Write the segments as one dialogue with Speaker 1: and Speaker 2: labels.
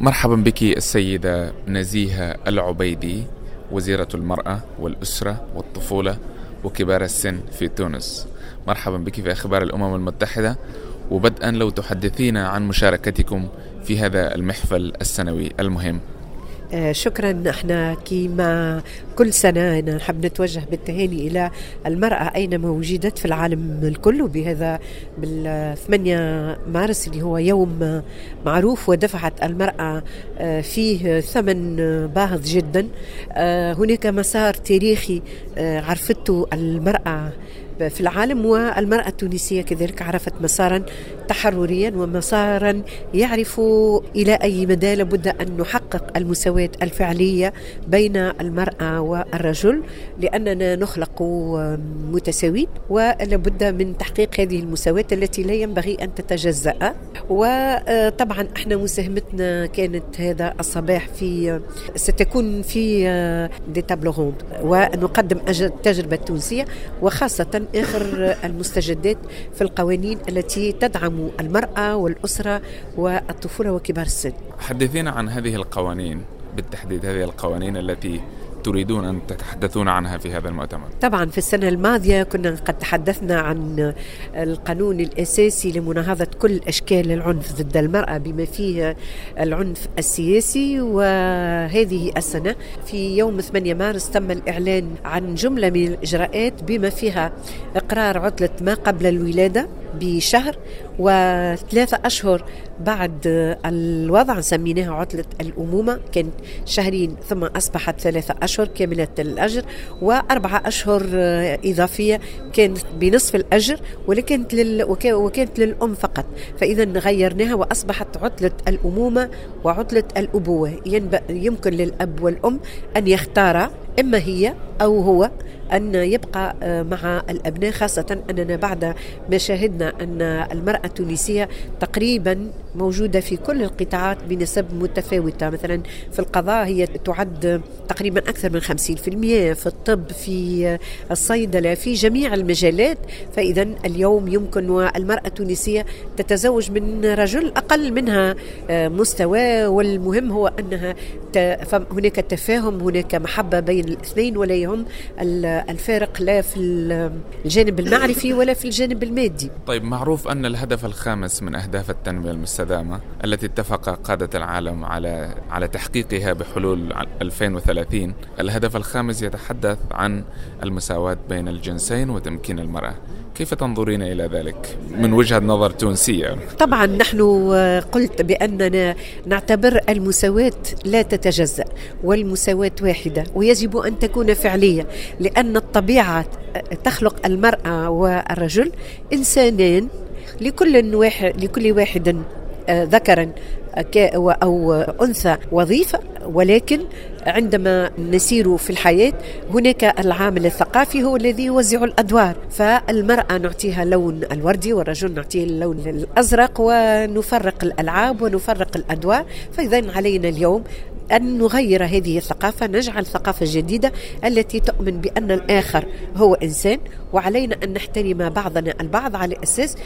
Speaker 1: مرحبا بك السيدة نزيهة العبيدي وزيرة المرأة والأسرة والطفولة وكبار السن في تونس. مرحبا بك في أخبار الأمم المتحدة وبدءا لو تحدثينا عن مشاركتكم في هذا المحفل السنوي المهم.
Speaker 2: شكرا. إحنا كما كل سنة نحب نتوجه بالتهاني إلى المرأة أينما وجدت في العالم الكل وبهذا بال 8 مارس اللي هو يوم معروف ودفعت المرأة آه، فيه ثمن باهظ جدا. آه، هناك مسار تاريخي عرفته المرأة. في العالم والمرأة التونسية كذلك عرفت مسارا تحرريا ومسارا يعرف إلى أي مدى لابد أن نحقق المساواة الفعلية بين المرأة والرجل لأننا نخلق متساوين ولابد من تحقيق هذه المساواة التي لا ينبغي أن تتجزأ. وطبعا إحنا مساهمتنا كانت هذا الصباح في ستكون في دي تابلو روند ونقدم التجربة التونسية وخاصة آخر المستجدات في القوانين التي تدعم المرأة والأسرة والطفولة وكبار السن.
Speaker 1: حدثينا عن هذه القوانين بالتحديد هذه القوانين التي تريدون أن تتحدثون عنها في هذا المؤتمر؟
Speaker 2: طبعا في السنة الماضية كنا قد تحدثنا عن القانون الأساسي لمناهضة كل أشكال العنف ضد المرأة بما فيه العنف السياسي وهذه السنة في يوم 8 مارس تم الإعلان عن جملة من الإجراءات بما فيها إقرار عطلة ما قبل الولادة بشهر وثلاثة أشهر بعد الوضع سميناها عطلة الأمومة. كانت شهرين ثم أصبحت ثلاثة أشهر كاملة الأجر وأربعة أشهر إضافية كانت بنصف الأجر ولكن لل وكانت للأم فقط. فإذا غيرناها وأصبحت عطلة الأمومة وعطلة الأبوة. يمكن للأب والأم أن يختارا إما هي أو هو أن يبقى آه، مع الأبناء خاصة أننا بعد ما شاهدنا أن المرأة التونسية تقريبا موجودة في كل القطاعات بنسب متفاوتة. مثلا في القضاء هي تعد تقريبا أكثر من 50% في الطب في الصيدلة في جميع المجالات. فإذا اليوم يمكن والمرأة التونسية تتزوج من رجل أقل منها آه، مستوى. والمهم هو أنها هناك تفاهم هناك محبة بين الاثنين ولا يهم الفارق لا في الجانب المعرفي ولا في الجانب المادي.
Speaker 1: طيب معروف أن الهدف الخامس من أهداف التنمية المستدامة التي اتفق قادة العالم على على تحقيقها بحلول 2030 الهدف الخامس يتحدث عن المساواة بين الجنسين وتمكين المرأة كيف تنظرين إلى ذلك من وجهة نظر تونسية؟
Speaker 2: طبعا نحن قلت بأننا نعتبر المساواة لا تتجزأ والمساواة واحدة ويجب أن تكون فعلية لأن الطبيعة تخلق المرأة والرجل إنسانين لكل واحد لكل واحد آه، ذكرا أو أنثى وظيفة. ولكن عندما نسير في الحياة هناك العامل الثقافي هو الذي يوزع الأدوار. فالمرأة نعطيها اللون الوردي والرجل نعطيه اللون الأزرق ونفرق الألعاب ونفرق الأدوار. فإذا علينا اليوم أن نغير هذه الثقافة نجعل ثقافة جديدة التي تؤمن بأن الآخر هو إنسان. وعلينا أن نحترم بعضنا البعض على أساس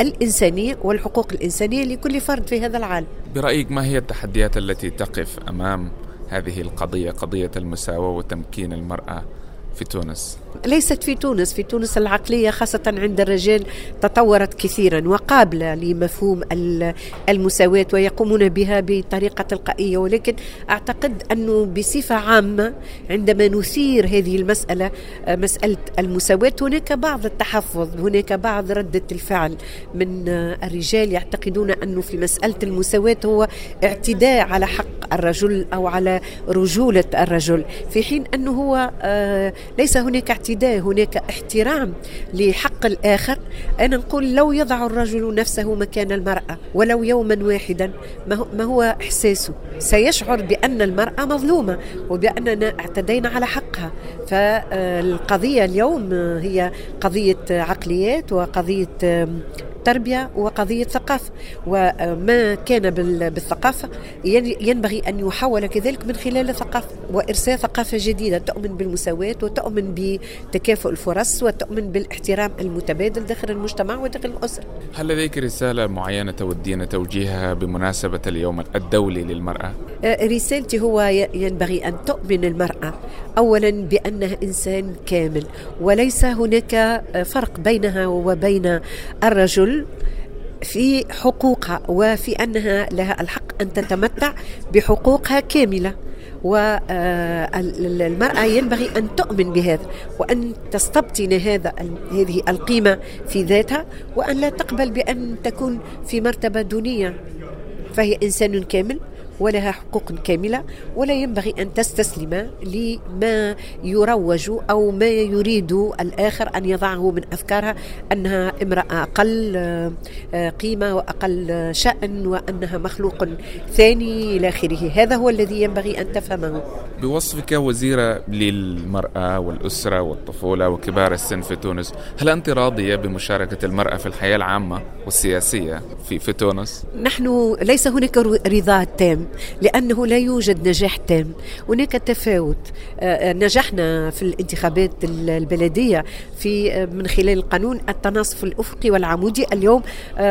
Speaker 2: الإنسانية والحقوق الإنسانية لكل فرد في هذا العالم.
Speaker 1: برأيك ما هي التحديات التي تقف أمام هذه القضية قضية المساواة وتمكين المرأة في تونس؟
Speaker 2: ليست في تونس في تونس العقلية خاصة عند الرجال تطورت كثيرا وقابلة لمفهوم المساواة ويقومون بها بطريقة تلقائية. ولكن أعتقد أنه بصفة عامة عندما نثير هذه المسألة مسألة المساواة هناك بعض التحفظ هناك بعض ردة الفعل من الرجال يعتقدون أنه في مسألة المساواة هو اعتداء على حق الرجل أو على رجولة الرجل في حين أنه هو آه، ليس هناك اعتداء هناك احترام لحق الآخر. أنا نقول لو يضع الرجل نفسه مكان المرأة ولو يوما واحدا ما هو إحساسه؟ سيشعر بأن المرأة مظلومة وبأننا اعتدينا على حقها. فالقضية اليوم هي قضية عقليات وقضية تربية وقضية ثقافة وما كان بالثقافة ينبغي أن يحول كذلك من خلال الثقافة وإرساء ثقافة جديدة. تؤمن بالمساواة وتؤمن بتكافؤ الفرص وتؤمن بالاحترام المتبادل داخل المجتمع وداخل الأسرة.
Speaker 1: هل لديك رسالة معينة تودين توجيهها بمناسبة اليوم الدولي للمرأة؟
Speaker 2: آه، رسالتي هو ينبغي أن تؤمن المرأة أولا بأنها إنسان كامل وليس هناك فرق بينها وبين الرجل في حقوقها وفي أنها لها الحق أن تتمتع بحقوقها كاملة. والمرأة ينبغي أن تؤمن بهذا وأن تستبطن هذا هذه القيمة في ذاتها وأن لا تقبل بأن تكون في مرتبة دونية. فهي إنسان كامل ولها حقوق كاملة ولا ينبغي أن تستسلم لما يروج أو ما يريد الآخر أن يضعه من أفكارها أنها امرأة أقل آه، قيمة وأقل شأن وأنها مخلوق ثاني إلى آخره. هذا هو الذي ينبغي أن تفهمه.
Speaker 1: بوصفك وزيرة للمرأة والأسرة والطفولة وكبار السن في تونس هل أنت راضية بمشاركة المرأة في الحياة العامة والسياسية في, في تونس؟
Speaker 2: نحن ليس هناك رضا تام. لأنه لا يوجد نجاح تام. هناك تفاوت. آه، آه، نجحنا في الانتخابات البلدية في آه، من خلال القانون التناصف الأفقي والعمودي. اليوم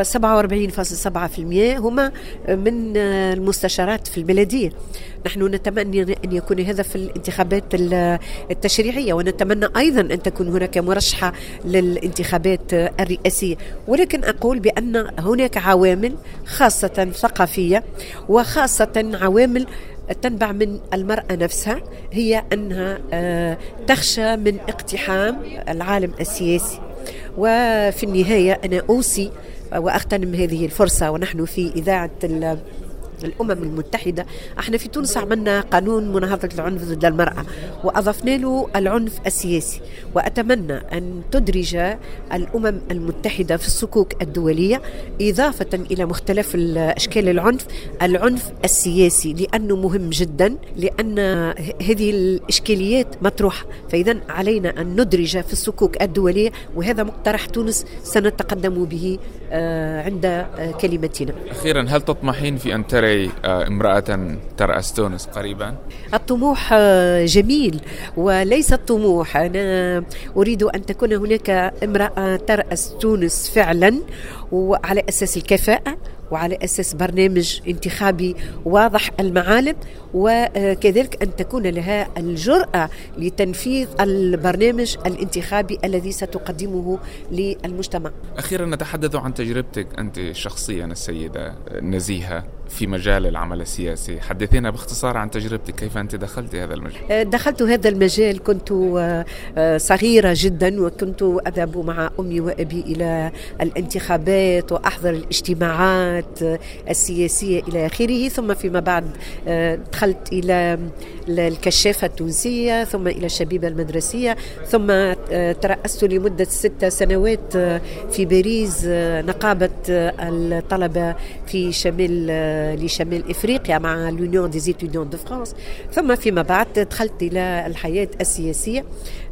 Speaker 2: 47.7% هما من المستشارات في البلدية. نحن نتمنى أن يكون هذا في الانتخابات التشريعية ونتمنى أيضا أن تكون هناك مرشحة للانتخابات الرئاسية. ولكن أقول بأن هناك عوامل خاصة ثقافية وخاصة عوامل تنبع من المرأة نفسها هي أنها آه، تخشى من اقتحام العالم السياسي. وفي النهاية أنا أوصي وأغتنم هذه الفرصة ونحن في إذاعة الأمم المتحدة. إحنا في تونس عملنا قانون مناهضة العنف ضد المرأة وأضفنا له العنف السياسي. وأتمنى أن تدرج الأمم المتحدة في الصكوك الدولية إضافة إلى مختلف أشكال العنف العنف السياسي لأنه مهم جدا لأن هذه الإشكاليات مطروحة. فإذا علينا أن ندرج في الصكوك الدولية وهذا مقترح تونس سنتقدم به آه، عند آه، كلمتنا.
Speaker 1: أخيرا هل تطمحين في أن ترى آه، امرأة ترأس تونس قريبا؟
Speaker 2: الطموح جميل وليس الطموح أنا أريد أن تكون هناك امرأة ترأس تونس فعلا وعلى أساس الكفاءة وعلى أساس برنامج انتخابي واضح المعالم وكذلك أن تكون لها الجرأة لتنفيذ البرنامج الانتخابي الذي ستقدمه للمجتمع.
Speaker 1: أخيرا نتحدث عن تجربتك أنت شخصيا السيدة نزيهة في مجال العمل السياسي. حدثينا باختصار عن تجربتك. كيف أنت دخلت هذا المجال؟
Speaker 2: دخلت هذا المجال. كنت آه، صغيرة جدا وكنت أذهب مع أمي وأبي إلى الانتخابات وأحضر الاجتماعات السياسية إلى آخره. ثم فيما بعد دخلت إلى الكشافة التونسية ثم إلى الشبيبة المدرسية ثم ترأست لمدة ست سنوات في باريس نقابة الطلبة في شمال لشمال إفريقيا مع l'Union des étudiants de France ثم فيما بعد دخلت إلى الحياة السياسية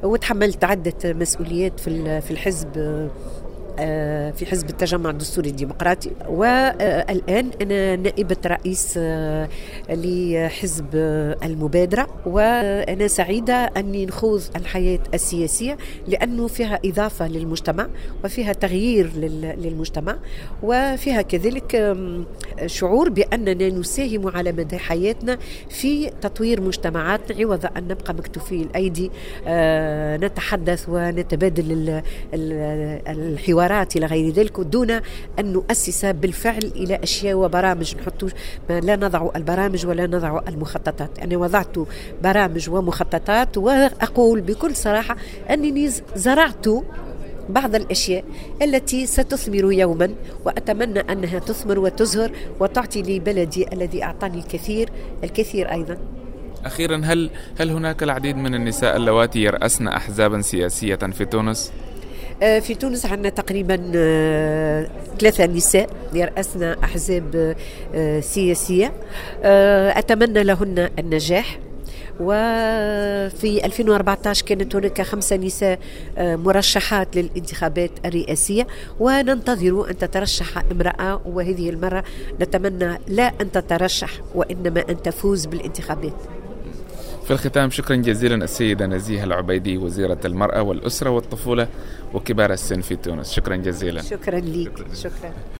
Speaker 2: وتحملت عدة مسؤوليات في الحزب آه، في حزب التجمع الدستوري الديمقراطي. والآن أنا نائبة رئيس آه، لحزب المبادرة. وأنا سعيدة أني نخوض الحياة السياسية لأنه فيها إضافة للمجتمع وفيها تغيير للمجتمع. وفيها كذلك شعور بأننا نساهم على مدى حياتنا في تطوير مجتمعاتنا عوض أن نبقى مكتوفي الأيدي آه، نتحدث ونتبادل الحوار القرارات إلى غير ذلك دون أن نؤسس بالفعل إلى أشياء وبرامج نحط لا نضع البرامج ولا نضع المخططات. أنا وضعت برامج ومخططات وأقول بكل صراحة أنني زرعت بعض الأشياء التي ستثمر يوما وأتمنى أنها تثمر وتزهر وتعطي لبلدي الذي أعطاني الكثير الكثير أيضا.
Speaker 1: أخيرا هل هل هناك العديد من النساء اللواتي يرأسن احزابا سياسية في تونس؟
Speaker 2: آه، في تونس عندنا تقريبا آه، ثلاثة نساء يرأسن أحزاب آه، سياسية أتمنى لهن النجاح وفي 2014 كانت هناك خمسة نساء آه، مرشحات للانتخابات الرئاسية. وننتظر أن تترشح امرأة وهذه المرة نتمنى لا أن تترشح وإنما أن تفوز بالانتخابات.
Speaker 1: في الختام شكرا جزيلا السيدة نزيهة العبيدي وزيرة المرأة والأسرة والطفولة وكبار السن في تونس. شكرا جزيلا.
Speaker 2: شكرا لك شكرا, شكرا.